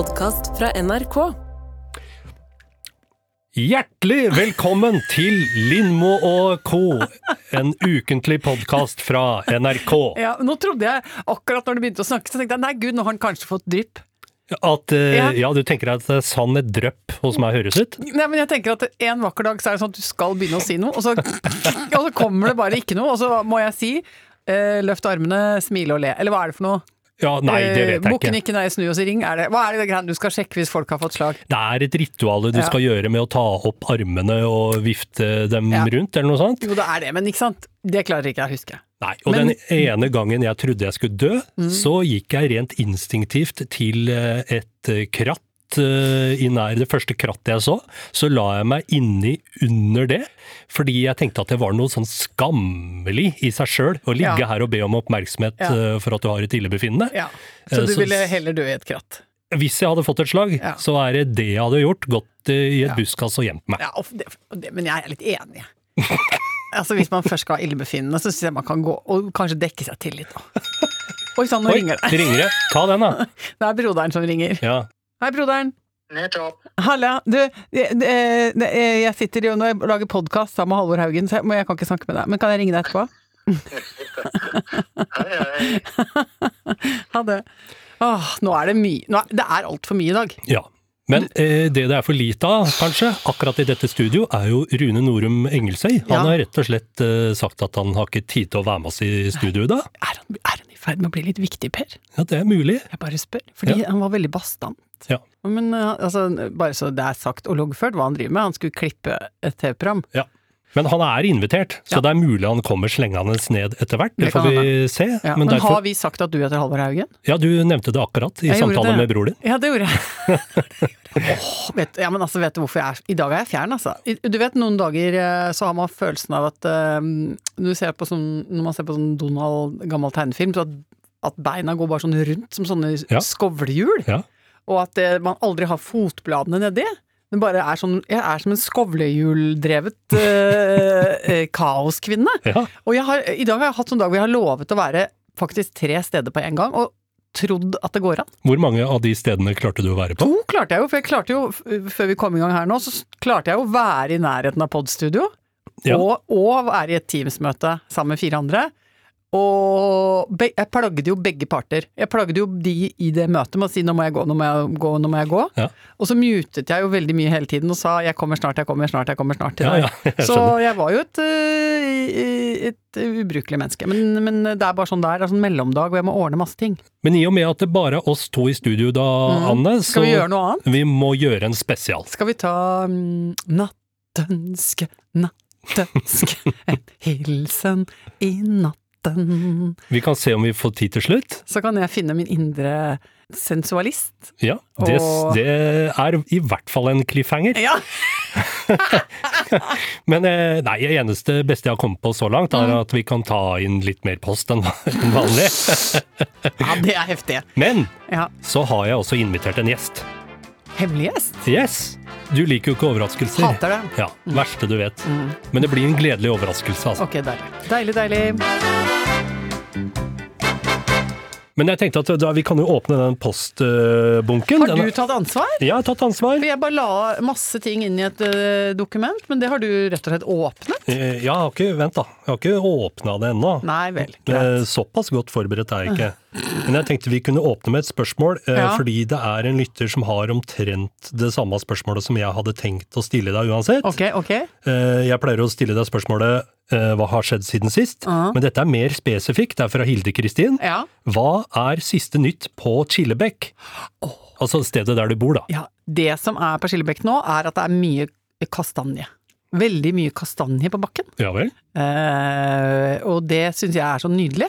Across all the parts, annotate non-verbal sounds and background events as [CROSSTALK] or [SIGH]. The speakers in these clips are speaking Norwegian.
podkast fra NRK. Hjertelig velkommen til Lindmo og co., en ukentlig podkast fra NRK. Ja, nå trodde jeg, akkurat når du begynte å snakke, så tenkte jeg nei gud, nå har han kanskje fått drypp. At, eh, Ja. ja, du tenker at det er sann et drøpp hos meg høres ut? Nei, men jeg tenker at en vakker dag så er det sånn at du skal begynne å si noe, og så, og så kommer det bare ikke noe, og så må jeg si eh, løft armene, smile og le. Eller hva er det for noe? Ja, nei, det vet jeg ikke. Bukken ikke. nei, snu oss i ring. Er det, hva er det greiene du skal sjekke hvis folk har fått slag? Det er et ritual du Ja. skal gjøre med å ta opp armene og vifte dem Ja. rundt, eller noe sånt. Jo, det er det, men ikke sant? Det klarer ikke jeg å huske. Nei, og Men- den ene gangen jeg trodde jeg skulle dø, så gikk jeg rent instinktivt til eh, et eh, kratt eh, i nær det første krattet jeg så. Så la jeg meg inni under det, fordi jeg tenkte at det var noe sånn skammelig i seg sjøl å ligge Ja. her og be om oppmerksomhet Ja. eh, for at du har et illebefinnende. Ja. Eh, Så du så- ville heller dø i et kratt? Hvis jeg hadde fått et slag, så er det det jeg hadde gjort. Gått eh, i et Ja. buskas og gjemt meg. Det, det, men jeg er litt enig. [LAUGHS] altså Hvis man først skal ha illebefinnende, så syns jeg man kan gå og kanskje dekke seg til litt. Da. [LAUGHS] Oi sann, nå Oi, ringer det ringer det. Ta den, da. [LAUGHS] Det er broderen som ringer. Ja. Hei, broderen. Halla. Du, det, det, jeg sitter jo nå og lager podkast sammen med Halvor Haugen, så jeg, jeg kan ikke snakke med deg. Men kan jeg ringe deg etterpå? [LAUGHS] Hei, hei. Ha det. Åh, nå er det mye nå er, Det er altfor mye i dag. Ja. Men eh, det det er for lite av, kanskje, akkurat i dette studio, er jo Rune Norum Engelsøy. Han Ja. har rett og slett eh, sagt at han har ikke tid til å være med oss i studio i dag. Er han, er han ferd med å bli litt viktig, Per? Ja, det er mulig. Jeg bare spør. Fordi han var veldig bastant. Ja. Men eh, altså, bare så det er sagt og loggført hva han driver med. Han skulle klippe et TV-program. Ja. Men han er invitert, så Ja. det er mulig han kommer slengende ned etter hvert. Det, Det får vi se. Ja, Men men derfor, har vi sagt at du heter Halvor Haugen? ja, du nevnte det akkurat i Jeg gjorde samtalen med bror din. Ja, det gjorde jeg. [LAUGHS] oh, vet, ja, men altså, vet du hvorfor jeg er I dag er jeg fjern, altså. Du vet, noen dager eh, så har man følelsen av at uh, sånn, når man ser på sånn Donald, gammel tegnefilm, så at, at beina går bare sånn rundt som sånne Ja. skovlehjul. Ja. Og at det, man aldri har fotbladene nedi. Det bare er sånn Jeg er som en skovlehjuldrevet eh, eh, kaoskvinne. [LAUGHS] Ja. Og jeg har, i dag har jeg hatt sånn dag hvor jeg har lovet å være faktisk tre steder på en gang, og trodd at det går an. Hvor mange av de stedene klarte du å være på? To klarte jeg jo, for jeg klarte jo, før vi kom i gang her nå, så klarte jeg jo å være i nærheten av podstudio, Ja. og, og være i et Teams-møte sammen med fire andre. Og jeg plagde jo begge parter. Jeg plagde jo de i det møtet med å si 'nå må jeg gå, nå må jeg gå', nå må jeg gå. Ja. Og så mutet jeg jo veldig mye hele tiden og sa 'jeg kommer snart, jeg kommer snart, jeg kommer snart' til Ja, ja, [LAUGHS] jeg så jeg var jo et, øh, et ubrukelig menneske. Men, men det er bare sånn det er. Det er sånn mellomdag hvor jeg må ordne masse ting. Men i og med at det bare er oss to i studio da, Anne, så Mm. Skal vi gjøre noe annet? vi må gjøre en spesial. Skal vi ta um, Nattønske, nattønske, en hilsen i natten. Vi kan se om vi får tid til slutt. Så kan jeg finne min indre sensualist. Ja, det, Og- det er i hvert fall en cliffhanger. Ja! [LAUGHS] Men eh, nei, det eneste beste jeg har kommet på så langt, Mm. er at vi kan ta inn litt mer post enn [LAUGHS] vanlig. [LAUGHS] ja, det er heftig. Men Ja. så har jeg også invitert en gjest. Hemmelig gjest. Yes! Du liker jo ikke overraskelser. Hater det. Ja, verste du vet. Men det blir en gledelig overraskelse, altså. Ok, deilig. Deilig, deilig. Men jeg tenkte at da, vi kan jo åpne den postbunken. Har du tatt ansvar? Jeg har tatt ansvar. For jeg bare la masse ting inn i et øh, dokument, men det har du rett og slett åpnet? Ja, Jeg har ikke, vent da, jeg har ikke åpna det ennå. Nei vel, Eh, greit. Såpass godt forberedt er jeg ikke. Men jeg tenkte vi kunne åpne med et spørsmål, eh, Ja. fordi det er en lytter som har omtrent det samme spørsmålet som jeg hadde tenkt å stille deg uansett. Ok, ok. Eh, Jeg pleier å stille deg spørsmålet eh, hva har skjedd siden sist, Ja. men dette er mer spesifikt, det er fra Hilde Kristin. Ja. Hva er siste nytt på Killebekk? Altså stedet der du bor, da. ja. Det som er på Chillebekk nå, er at det er mye kastanje. Veldig mye kastanje på bakken. Ja vel? Eh, og det syns jeg er så nydelig.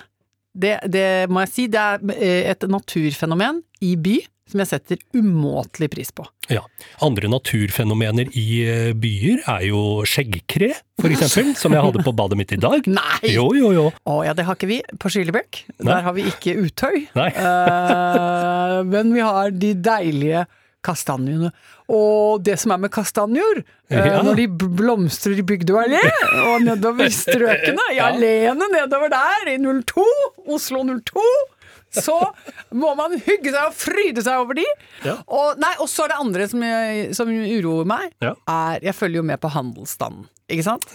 Det, det må jeg si, det er eh, et naturfenomen i by som jeg setter umåtelig pris på. Ja. Andre naturfenomener i eh, byer er jo skjeggkre, for eksempel, [LAUGHS] som jeg hadde på badet mitt i dag. Nei! Jo, jo, jo. Å ja, det har ikke vi på Skillebekk. Der har vi ikke utøy. [LAUGHS] Nei. uh, men vi har de deilige kastanjene. Og det som er med kastanjer, eh, Ja. når de blomstrer i Bygdø allé, [LAUGHS] og nedover strøkene, i Ja. alleene nedover der, i 02, Oslo 02, så må man hygge seg og fryde seg over de. Ja. Og, nei, og så er det andre som, jeg, som uroer meg, Ja. er Jeg følger jo med på handelsstanden, ikke sant?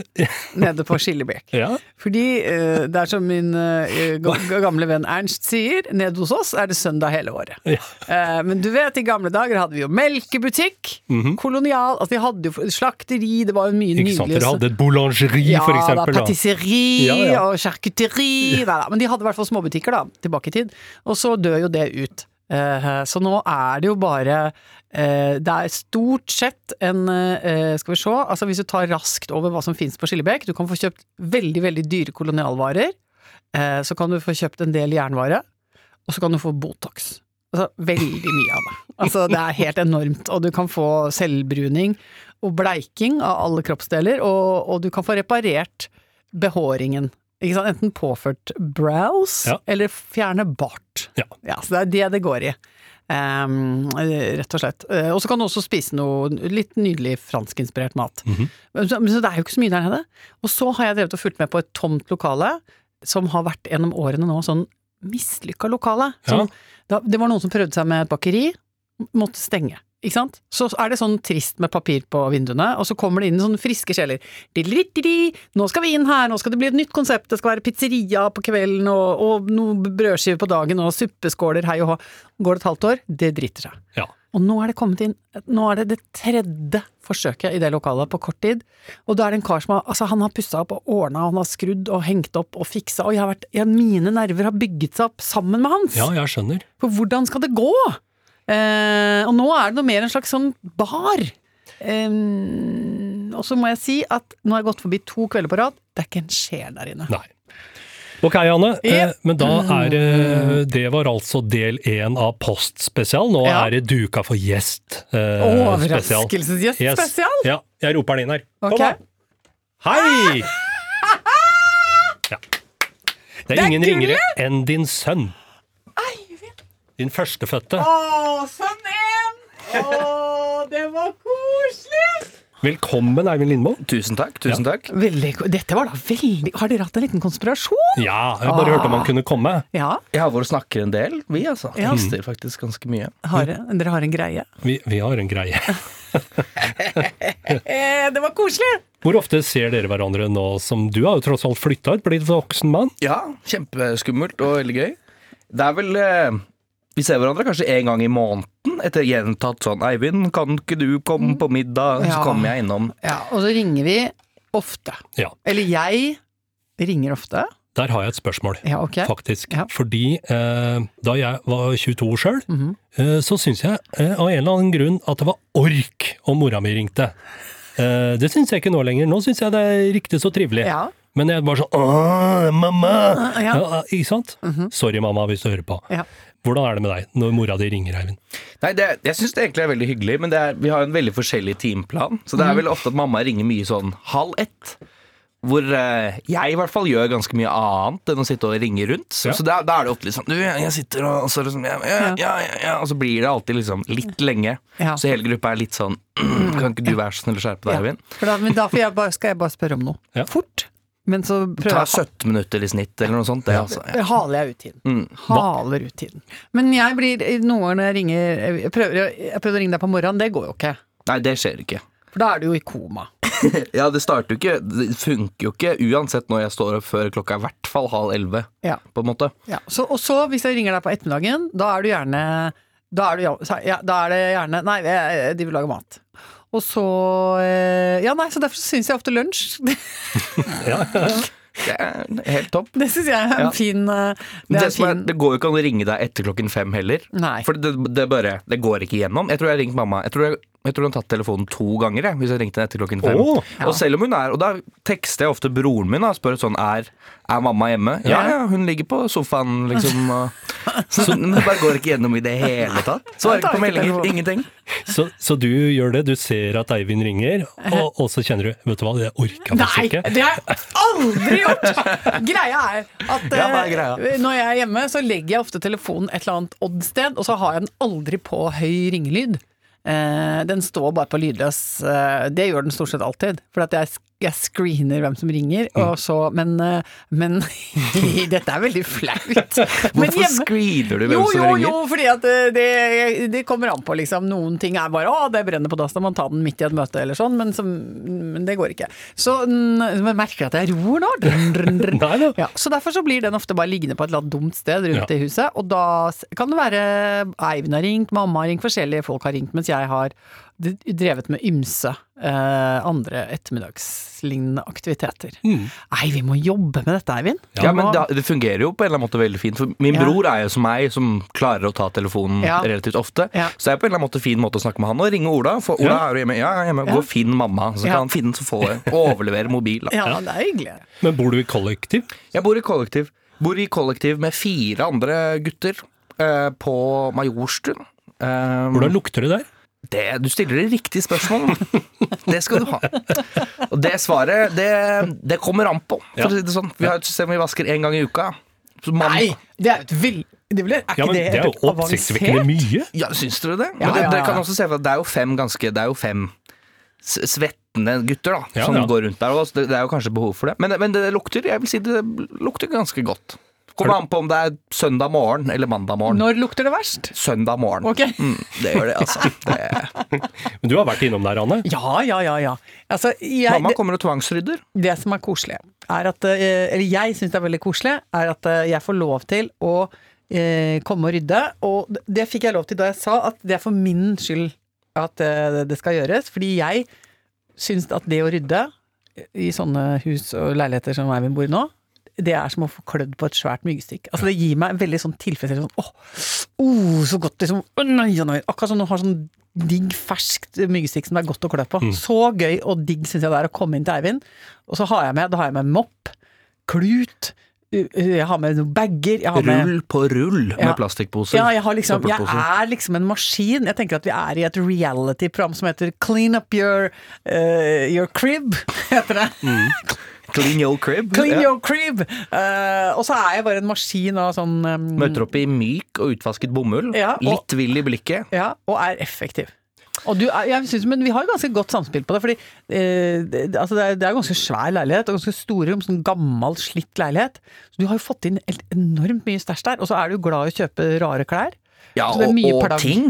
Nede på Skillebekk. Ja. Fordi uh, det er som min ga- gamle venn Ernst sier, nede hos oss er det søndag hele året. Ja. Eh, men du vet, i gamle dager hadde vi jo melkebutikk, kolonial, altså De hadde jo slakteri, det var jo mye nydelig Ikke sant, dere hadde et boulangeri, ja, for eksempel. Da. patisserie og charcuterie. Men de hadde i hvert fall småbutikker da, tilbake i tid. Og så dør jo det ut. Eh, så nå er det jo bare eh, Det er stort sett en eh, Skal vi se, altså hvis du tar raskt over hva som finnes på Skillebekk, du kan få kjøpt veldig, veldig dyre kolonialvarer. Så kan du få kjøpt en del jernvare, og så kan du få Botox. Altså, veldig mye av det. Altså, det er helt enormt. Og du kan få selvbruning og bleiking av alle kroppsdeler, og, og du kan få reparert behåringen. Enten påført brows, Ja. eller fjerne bart. Ja. så det er det det går i. Um, rett og slett. Uh, og så kan du også spise noe litt nydelig franskinspirert mat. Mhm. Men så, så det er jo ikke så mye der nede. Og så har jeg drevet og fulgt med på et tomt lokale, som har vært gjennom årene nå sånn mislykka lokale. Som, da, det var noen som prøvde seg med et bakeri, måtte stenge. Ikke sant? Så er det sånn trist med papir på vinduene, og så kommer det inn sånne friske sjeler. Nå skal vi inn her, nå skal det bli et nytt konsept, det skal være pizzeria på kvelden, og, og noe brødskiver på dagen, og suppeskåler, hei og hå. Går det et halvt år? Det driter seg. Ja. Og nå er det kommet inn Nå er det det tredje forsøket i det lokalet på kort tid. Og da er det en kar som har Altså, han har pussa opp og ordna, han har skrudd og hengt opp og fiksa, og jeg har vært jeg, Mine nerver har bygget seg opp sammen med hans. ja, jeg skjønner. For hvordan skal det gå? Eh, og nå er det noe mer en slags sånn bar. Eh, og så må jeg si at nå har jeg gått forbi to kvelder på rad, det er ikke en sjel der inne. Nei. Ok, Anne. Eh, men da er det Det var altså del én av Postspesial. Nå Ja. er det duka for gjest. Eh. Overraskelsesgjest spesial! Ja, jeg roper den inn her. Kom Ok. da. Hei! Ja. Det er ingen ringere enn din sønn. Din førstefødte. Å, sånn en! Å, det var koselig! Velkommen, Eivind Lindmo. Tusen takk. tusen takk. Veldig, dette var da veldig Har dere hatt en liten konspirasjon? Ja, jeg bare hørt om han kunne komme. Ja. Jeg har vært og snakker en del, vi altså. Ja. Mister faktisk ganske mye. Har, dere har en greie? Vi, vi har en greie. [LAUGHS] Eh, det var koselig! Hvor ofte ser dere hverandre nå som Du har jo tross alt flytta ut, blitt voksen mann. Ja, kjempeskummelt og veldig gøy. Det er vel eh, Vi ser hverandre kanskje en gang i måneden etter gjentatt sånn 'Eivind, kan ikke du komme på middag?' Ja. Så kommer jeg innom. Ja, og så ringer vi ofte. Ja. Eller jeg ringer ofte. Der har jeg et spørsmål, Ja, okay. faktisk. Ja. Fordi eh, da jeg var 22 sjøl, Mhm. eh, så syns jeg eh, av en eller annen grunn at det var ork om mora mi ringte. Eh, det syns jeg ikke nå lenger. Nå syns jeg det er riktig så trivelig. Ja. Men jeg var sånn Åh, mamma! Ja. Ja, ikke sant? Sorry, mamma, hvis du hører på. Ja. Hvordan er det med deg når mora di ringer, Eivind? Nei, det, Jeg syns det egentlig er veldig hyggelig, men det er, vi har en veldig forskjellig timeplan. Så det er vel ofte at mamma ringer mye sånn halv ett. Hvor eh, jeg i hvert fall gjør ganske mye annet enn å sitte og ringe rundt. Så, Ja. så da, da er det ofte litt sånn Du, jeg sitter og, og så, liksom, ja, ja, ja, ja, ja, Og så blir det alltid liksom litt lenge. Ja. Så hele gruppa er litt sånn [CLEARS THROAT] Kan ikke du være så snill å skjerpe deg, Eivind? Ja, da, men da jeg bare, skal jeg bare spørre om noe. Ja. Fort. Men så prøver jeg 17 minutter i snitt, eller noe sånt. Det, altså. ja. Haler jeg ut tiden. Mm. Haler ut tiden. Men jeg blir noen ganger når jeg ringer Jeg prøver, jeg prøver, å ringe deg på morgenen, det går jo ikke. Nei, det skjer ikke. For da er du jo i koma. [LAUGHS] Ja, det starter jo ikke Det funker jo ikke uansett når jeg står opp før klokka er i hvert fall halv elleve, Ja. på en måte. Ja. Så, og så, hvis jeg ringer deg på ettermiddagen, da er du gjerne Da er, du, ja, da er det gjerne Nei, de vil lage mat. Og så eh, Ja, nei, så derfor syns jeg ofte lunsj. [LAUGHS] Ja, Det er helt topp. Det syns jeg er en Ja. fin eh, Det, Det som er, det går jo ikke an å ringe deg etter klokken fem heller. Nei. For det, det bare Det går ikke igjennom. Jeg tror jeg har ringt mamma Jeg tror, jeg, jeg tror hun har tatt telefonen to ganger jeg, hvis jeg ringte henne etter klokken fem. Åh, Ja. Og selv om hun er Og da tekster jeg ofte broren min og spør sånn er, er mamma hjemme? Ja, Ja. hun ligger på sofaen, liksom. Så men det bare går ikke gjennom i det hele tatt. [LAUGHS] Svarer ikke på meldinger. Ingenting. Så, så du gjør det, du ser at Eivind ringer, og, og så kjenner du Vet du hva, det orker jeg faktisk ikke. Nei, det har jeg aldri gjort! Greia er at Ja, er eh, greia? når jeg er hjemme, så legger jeg ofte telefonen et eller annet odd-sted, og så har jeg den aldri på høy ringelyd. Eh, den står bare på lydløs. Eh, det gjør den stort sett alltid. For at jeg jeg screener hvem som ringer, Mm. og så Men, eh, men [LAUGHS] Dette er veldig flaut. Men Hvorfor screener du hvem jo, som jo, ringer? Jo, fordi at eh, det, det kommer an på, liksom. Noen ting er bare 'å, det brenner på dass', da man tar den midt i et møte eller sånn, men, som, men det går ikke. Så men merker at jeg ror nå? [LAUGHS] Nei. Ja, så derfor så blir den ofte bare liggende på et eller annet dumt sted rundt Ja. i huset, og da kan det være Eivind har ringt, mamma har ringt, forskjellige folk har ringt, mens jeg har drevet med ymse eh, andre ettermiddagslignende aktiviteter. Nei, vi må jobbe med dette, Eivind. Mm. Ja, må... men det, Det fungerer jo på en eller annen måte veldig fint. For min Ja. bror er jo som meg, som klarer å ta telefonen Ja. relativt ofte. Ja. Så det er på en eller annen måte fin måte å snakke med han og ringe Ola. For Ola Ja. er jo hjemme. Ja, jeg er hjemme. Ja. Gå og finn mamma. Så kan han finne så få. Og overlevere mobil. Da. Ja, det er hyggelig. Men bor du i kollektiv? Jeg bor i kollektiv. Bor i kollektiv med fire andre gutter eh, på Majorstuen. Um, Hvordan lukter det der? Det, du stiller det riktige spørsmål. det skal du ha. Og det svaret, det, det kommer an på, for Ja. å si det sånn. Vi har et system vi vasker én gang i uka. Så man, Nei, det er et vel... Det er, er ikke Ja, men det, Det er jo oppsiktsvekkende mye. Ja, syns dere det? Men ja, ja, ja. kan også se for at det er jo fem ganske Det er jo fem svettende gutter da som ja. går rundt der. Og det, det er jo kanskje behov for det. Men, men det lukter jeg vil si det lukter ganske godt. Kommer an på om det er søndag morgen eller mandag morgen. Når lukter det verst? Søndag morgen. Ok. Mm, det gjør det, altså. Det, [LAUGHS] Men du har vært innom der, Anne. Ja, ja, ja. ja. Altså, jeg, mamma kommer og tvangsrydder. det som er koselig, er at eh, Eller jeg syns det er veldig koselig, er at eh, jeg får lov til å eh, komme og rydde. Og det- det fikk jeg lov til da jeg sa at det er for min skyld at eh, det skal gjøres. Fordi jeg syns at det å rydde i sånne hus og leiligheter som Eivind bor i nå, det er som å få klødd på et svært myggstikk. Altså Det gir meg en veldig sånn tilfredsstillelse. Sånn, åh, oh, så godt liksom, Oh, nei, nei. Akkurat som du har sånn digg, ferskt myggstikk som det er godt å klø på. Så gøy og digg syns jeg det er å komme inn til Eivind. Og så har jeg med, da har jeg med mopp, klut, jeg har med noen bager, jeg har med Rull på rull Ja. med plastikkposer. ja, jeg, har liksom, jeg er liksom en maskin. Jeg tenker at vi er i et reality-program som heter Clean up your, uh, your crib, [LAUGHS] heter det. Clean your crib. Clean your crib! Uh, og så er jeg bare en maskin av sånn um, Møter opp i myk og utvasket bomull. Ja, og- Litt vill i blikket. Ja, og er effektiv. Og du, er- jeg synes, men vi har jo ganske godt samspill på det, fordi eh, det, altså det, er, det er ganske svær leilighet, og ganske store rom, sånn gammel, slitt leilighet. Så du har jo fått inn helt enormt mye stæsj der, og så er du glad i å kjøpe rare klær. Ja, og, og ting.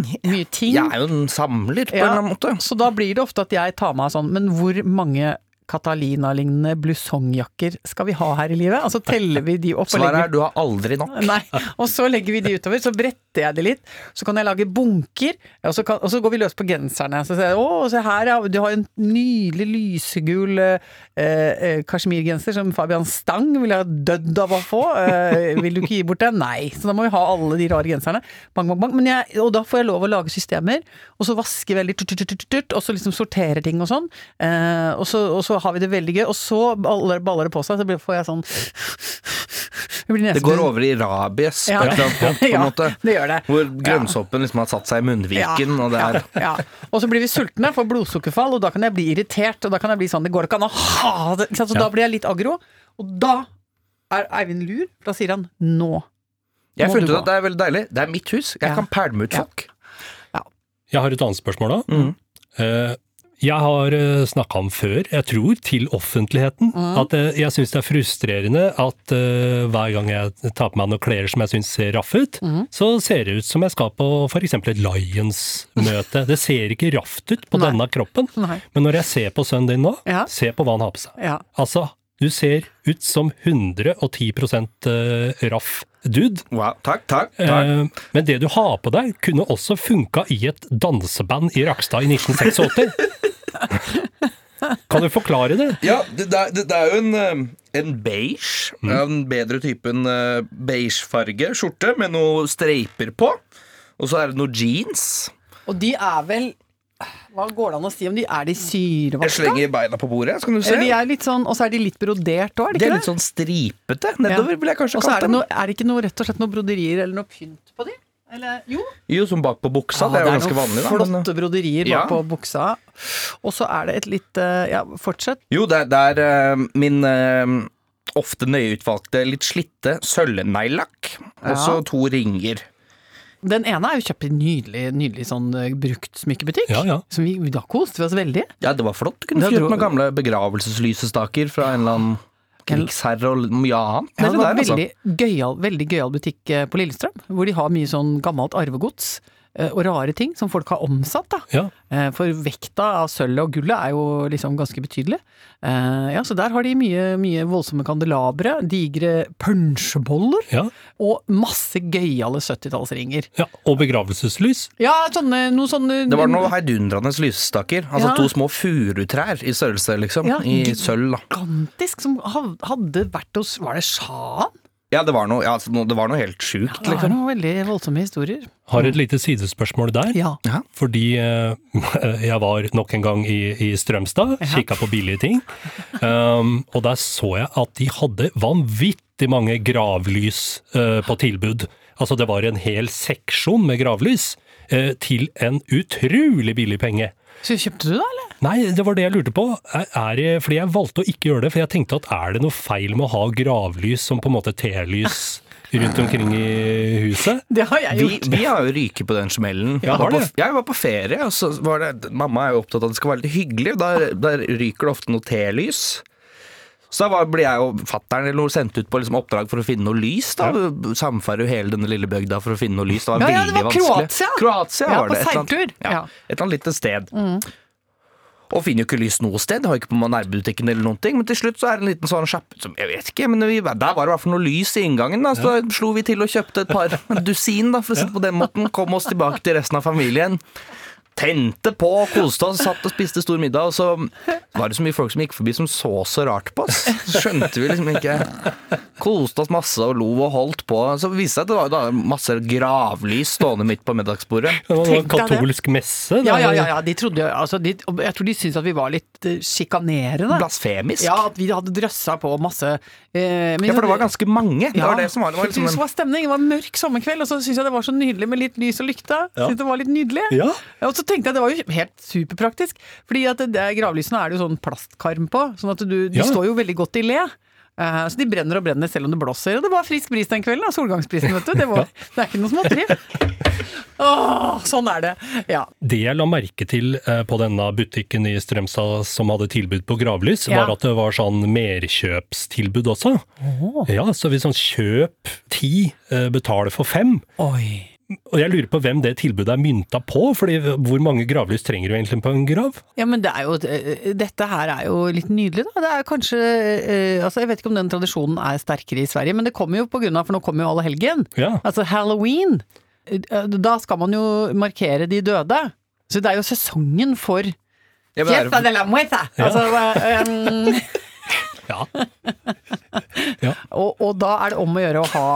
Ting. Jeg er jo en samler, på en eller annen måte. Så da blir det ofte at jeg tar meg av sånn, men hvor mange Catalina-lignende blusongjakker skal vi ha her i livet? Altså teller vi de opp og Svaret legger er du har aldri nok. Nei, og så legger vi de utover, så bretter jeg det litt. Så kan jeg lage bunker, og så, kan, og så går vi løs på genserne. Så sier jeg å, se her, ja, du har en nydelig lysegul eh, eh, kasjmirgenser som Fabian Stang ville ha dødd av å få. Eh, vil du ikke gi bort den? Nei. Så da må vi ha alle de rare genserne. Bang, bang, bang. Men jeg, og da får jeg lov å lage systemer, og så vaske veldig tut, tut, tut, tut, tut, og så liksom sortere ting og sånn. Eh, og, så, og så har vi det veldig gøy, og så baller, baller det på seg, så får jeg sånn Det, går over i rabies på et eller annet punkt, på en Ja, måte. det gjør det. Hvor grønnsoppen liksom har satt seg i munnviken, og det er ja, ja. Og så blir vi sultne, får blodsukkerfall, og da kan jeg bli irritert. Og da kan jeg bli sånn Det går ikke an å ha det! Så da blir jeg litt aggro. Og da er Eivind lur. Da sier han nå. Jeg har funnet ut at det er veldig deilig. Det er mitt hus. Jeg Ja. kan pælme ut Ja. folk. Jeg har et annet spørsmål da. Mm. Eh, Jeg har snakka om før, jeg tror, til offentligheten, at eh, jeg syns det er frustrerende at uh, hver gang jeg tar på meg noen klær som jeg syns ser raff ut, så ser det ut som jeg skal på f.eks. et Lions-møte. Det ser ikke raft ut på Nei. denne kroppen, Nei. men når jeg ser på sønnen din nå, Ja. se på hva han har på seg. Ja. Altså, du ser ut som 110 eh, raff dude. Wow. Takk, takk. takk. Eh, Men det du har på deg, kunne også funka i et danseband i Rakstad i 1986. [LAUGHS] [LAUGHS] Kan du forklare det? Ja, det, det, det, det er jo en, eh, en beige, en bedre type enn eh, beigefarge skjorte med noe streiper på. Og så er det noe jeans. Og de er vel Hva går det an å si om de er de Jeg slenger beina på bordet, så kan du se. De er litt sånn, og så er de litt brodert òg, er De det er litt sånn stripete nedover, vil jeg kanskje Og så kalle er det, noe, er det ikke noe, rett og slett noe broderier eller noe pynt på de? Eller, jo. Jo, som bak på buksa. Ja, det er jo ganske vanlig, da. men- Flotte broderier Ja. bak på buksa. Og så er det et litt eh, Ja, fortsett. Jo, det er, det er eh, min eh, ofte nøye utvalgte, litt slitte sølvneglelakk. Og så Ja. to ringer Den ene er jo kjøpt i en nydelig, nydelig sånn eh, bruktsmykkebutikk. Ja, ja. Som vi, da koste vi oss veldig. Ja, det var flott. Du kunne fyrt med gamle begravelseslysestaker fra en eller annen krigsherre og mye annet. Ja, det var der, altså. veldig gøyal, veldig gøyal butikk eh, på Lillestrøm, hvor de har mye sånn gammelt arvegods og rare ting som folk har omsatt. da. Ja. Eh, For vekta av sølvet og gullet er jo liksom ganske betydelig. Eh, Ja, Så der har de mye, mye voldsomme kandelabre, digre punsjeboller Ja, og masse gøyale 70-tallsringer. ja. Og begravelseslys. Ja, sånne, noe sånne Det var noen heidundrende lysstaker. Altså Ja. to små furutrær i størrelse, liksom. Ja, I sølv, da. gigantisk som hadde vært hos Var det sjahen? Ja, det var noe, ja, altså, det var noe helt sjukt, Det var liksom. noen veldig voldsomme historier. Har et lite sidespørsmål der. Ja. Fordi eh, jeg var nok en gang i, i Strømstad, kikka på billige ting. Um, og der så jeg at de hadde vanvittig mange gravlys eh, på tilbud. Altså det var en hel seksjon med gravlys eh, til en utrolig billig penge. Så kjøpte du det, eller? Nei, det var det jeg lurte på. Er, jeg, fordi jeg valgte å ikke gjøre det, for jeg tenkte at er det noe feil med å ha gravlys som på en måte T-lys [LAUGHS] rundt omkring i huset? Det har jeg gjort. vi har jo ryket på den smellen. Ja, Jeg har det. jeg var på ferie, og så var det Mamma er jo opptatt av at det skal være litt hyggelig, og der, der ryker det ofte noe telys. Så da ble jeg og fatter'n sendt ut på liksom oppdrag for å finne noe lys. da Samfare jo hele denne lille bygda for å finne noe lys. Det var Ja, ja, det var vanskelig. Kroatia. Kroatia Ja, var det. Annet- seiltur. Ja, Ja. et eller annet lite sted. Og finner jo ikke lys noe sted. Har ikke på nærbutikken eller noen ting. Men til slutt så er det en liten sånn sjappe som Jeg vet ikke, men vi, der var det i hvert fall noe lys i inngangen. Da. Så da slo vi til og kjøpte et par dusin, da, for å si det på den måten. Kom oss tilbake til resten av familien. Tente på, koste oss, satt og spiste stor middag. Og så var det så mye folk som gikk forbi som så så rart på oss. Skjønte vi liksom ikke Koste oss masse og lo og holdt på. Så viste det seg at det var da masse gravlys stående midt på middagsbordet. Det var en katolsk messe. Ja, ja, ja, ja, de trodde jo altså, de, Jeg tror de syntes at vi var litt eh, sjikanerende. Blasfemisk. Ja, at vi hadde drøssa på masse eh, men Ja, for det var ganske mange. Det var det som var, det var liksom en, var stemning. Det var mørk sommerkveld, og så syntes jeg det var så nydelig med litt lys og lykte. Synes det var litt nydelig. Ja. Og så tenkte jeg det var jo helt superpraktisk, fordi at det, gravlysene er det jo sånn plastkarm på, sånn at du, de Ja. står jo veldig godt i le. Eh, så de brenner og brenner selv om det blåser. Og det var frisk bris den kvelden, da, solgangsprisen, vet du. Det, var, det er ikke noe småtteri. Åh, sånn er det. Ja. Det jeg la merke til eh, på denne butikken i Strømstad som hadde tilbud på gravlys, Ja. var at det var sånn merkjøpstilbud også. Ja, så hvis sånn kjøp ti, eh, betaler for fem. Oi. Og jeg lurer på hvem det tilbudet er mynta på, fordi hvor mange gravlys trenger du egentlig på en grav? Ja, men det er jo, eh, dette her er jo litt nydelig, da. Det er kanskje eh, Altså, jeg vet ikke om den tradisjonen er sterkere i Sverige, men det kommer jo på grunn av For nå kommer jo alle helgen. Ja. Altså halloween. Eh, Da skal man jo markere de døde. Så det er jo sesongen for Fiesta de la muerte! Altså, um, [LAUGHS] Ja. [LAUGHS] og, og da er det om å gjøre å ha,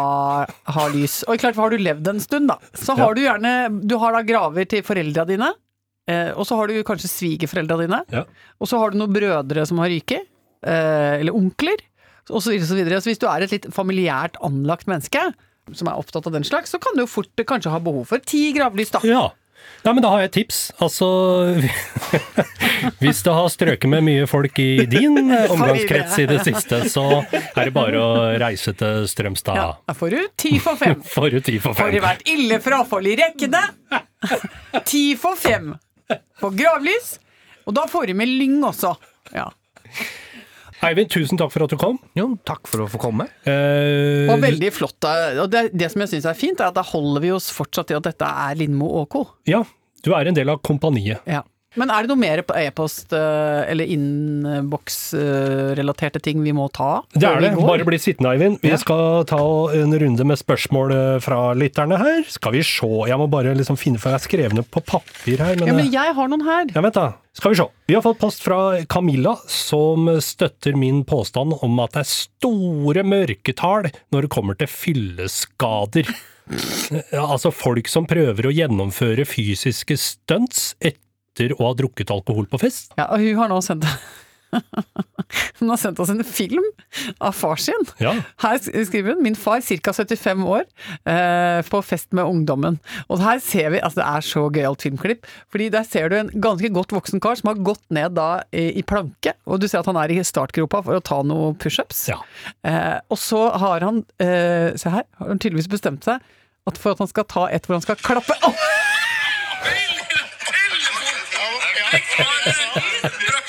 ha lys. Og klart, har du levd en stund, da, så har du gjerne Du har da graver til foreldra dine. Eh, og så har du kanskje svigerforeldra dine. Ja. Og så har du noen brødre som har ryket. Eh, eller onkler. Og så videre, så videre. Så hvis du er et litt familiært anlagt menneske, som er opptatt av den slags, så kan du jo fort kanskje ha behov for ti gravlys, da. ja. Nei, men da har jeg et tips. Altså [LAUGHS] Hvis det har strøket med mye folk i din [LAUGHS] omgangskrets i det siste, så er det bare å reise til Strømstad. Ja, da får du ti for fem. [LAUGHS] Får du ti for fem. Får det vært ille frafall i rekkene. Ti for fem på gravlys. Og da får du med lyng også. Ja. Eivind, tusen takk for at du kom. Jo, takk for å få komme. Eh, Og veldig flott. Og det, det som jeg syns er fint, er at da holder vi oss fortsatt til at dette er Lindmo og Co. ja, du er en del av kompaniet. Ja. Men er det noe mer på e-post eh, eller innboks-relaterte ting vi må ta? Det er det. Bare bli sittende, Eivind. Vi Ja. skal ta en runde med spørsmål eh, fra lytterne her. Skal vi se. Jeg må bare liksom finne for jeg har skrevet ned på papir her. Men, Ja, eh, men jeg har noen her. Ja, vent da. Skal vi se. Vi har fått post fra Camilla, som støtter min påstand om at det er store mørketall når det kommer til fylleskader. [LAUGHS] Altså folk som prøver å gjennomføre fysiske stunts etter å ha drukket alkohol på fest. Ja, og hun har nå sendt [LAUGHS] Hun har sendt oss en film av far sin. Ja. Her skriver hun 'Min far, ca. 75 år, eh, på fest med ungdommen'. Og her ser vi, altså det er så gøyalt filmklipp, fordi der ser du en ganske godt voksen kar som har gått ned da i, planke, og du ser at han er i startgropa for å ta noen pushups. Ja. Eh, og så har han, eh, se her, har han tydeligvis bestemt seg at for at han skal ta et hvor han skal klappe Au!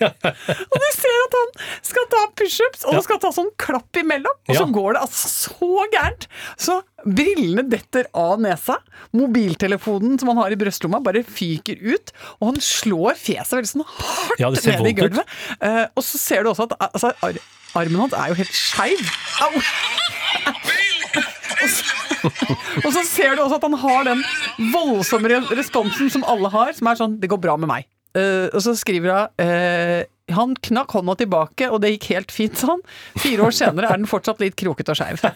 Og du ser at han skal ta pushups, og han skal ta sånn klapp imellom. Og så går det altså så gærent. Så brillene detter av nesa. Mobiltelefonen som han har i brystlomma, bare fyker ut. Og han slår fjeset veldig sånn hardt Ja, det ser ned i ut. gulvet. Uh, og så ser du også at altså, ar armen hans er jo helt skeiv. Au! [LAUGHS] Og så, ser du også at han har den voldsomme responsen som alle har, som er sånn 'det går bra med meg'. Uh, og så skriver hun uh, han knakk hånda tilbake, og det gikk helt fint, sånn. Fire år senere er den fortsatt litt krokete og skeiv. [LAUGHS]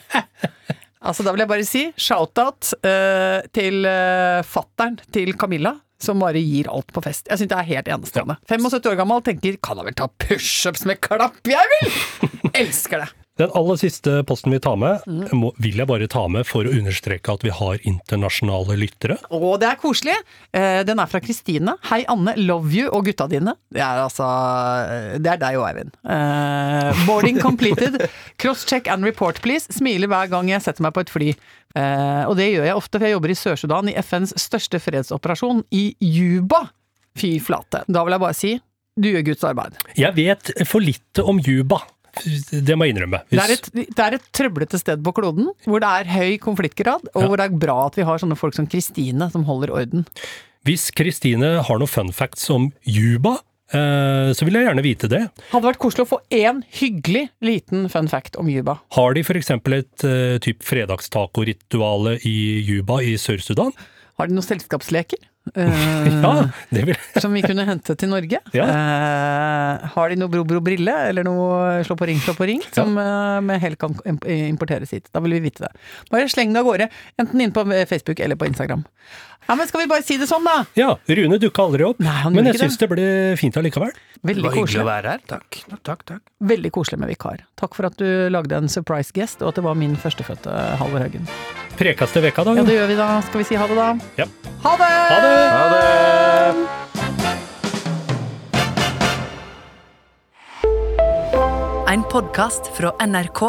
Altså, da vil jeg bare si shout-out uh, til uh, fattern til Camilla, som bare gir alt på fest. Jeg syns det er helt enestående. 75 år gammel, tenker kan da vel ta pushups med klapp, jeg vil! Elsker det. Den aller siste posten vi tar med, Mm. må, vil jeg bare ta med for å understreke at vi har internasjonale lyttere. Å, det er koselig. Eh, den er fra Kristine. Hei, Anne. Love you og gutta dine. Det er altså Det er deg og Eivind. Uh, boarding completed. [LAUGHS] Cross-check and report, please. Smiler hver gang jeg setter meg på et fly. Uh, og det gjør jeg ofte, for jeg jobber i Sør-Sudan, i FNs største fredsoperasjon, i Juba. Fy flate. Da vil jeg bare si du gjør Guds arbeid. Jeg vet for lite om Juba. Det må jeg innrømme. Det Hvis- er, et, det er et trøblete sted på kloden, hvor det er høy konfliktgrad, og Ja. hvor det er bra at vi har sånne folk som Kristine, som holder orden. Hvis Kristine har noen fun facts om Juba, eh, så vil jeg gjerne vite det. Hadde vært koselig å få én hyggelig liten fun fact om Juba. Har de f.eks. et uh, typ fredagstacorituale i Juba i Sør-Sudan? Har de noen selskapsleker? Eh, Ja, det vil Som vi kunne hente til Norge? Ja. Eh, har de noe Bro Bro Brille, eller noe Slå på ring, slå på ring, som eh, med hell kan imp- importeres hit? Da vil vi vite det. Bare sleng det av gårde, enten inn på Facebook eller på Instagram. Ja, men skal vi bare si det sånn, da? Ja, Rune dukka aldri opp, Nei, men jeg ikke syns det ble fint allikevel. Det Veldig koselig. hyggelig å være her. Takk. takk, takk. Veldig koselig med vikar. Takk for at du lagde en surprise guest, og at det var min førstefødte Halvor Haugen. Prekas til veka, da. Ja, det gjør vi da. Skal vi si ha det, da? Ja. Ha det! Ha det! Ha det! En podkast fra NRK.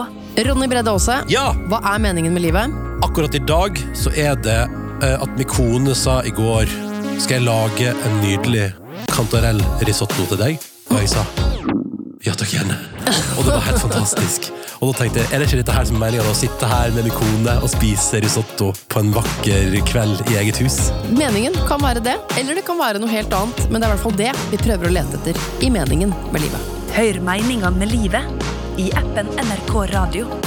Ronny Bredde Aase, Ja, hva er meningen med livet? akkurat i dag så er det eh, at min kone sa i går Skal jeg lage en nydelig kantarellrisotto til deg? Og jeg sa ja takk, gjerne. Og det var helt fantastisk. Og da tenkte jeg, er det ikke dette her som er meningen? Å sitte her med min kone og spise risotto på en vakker kveld i eget hus? Meningen kan være det, eller det kan være noe helt annet, men det er i hvert fall det vi prøver å lete etter i meningen med livet. Hør meninga med livet i appen NRK Radio.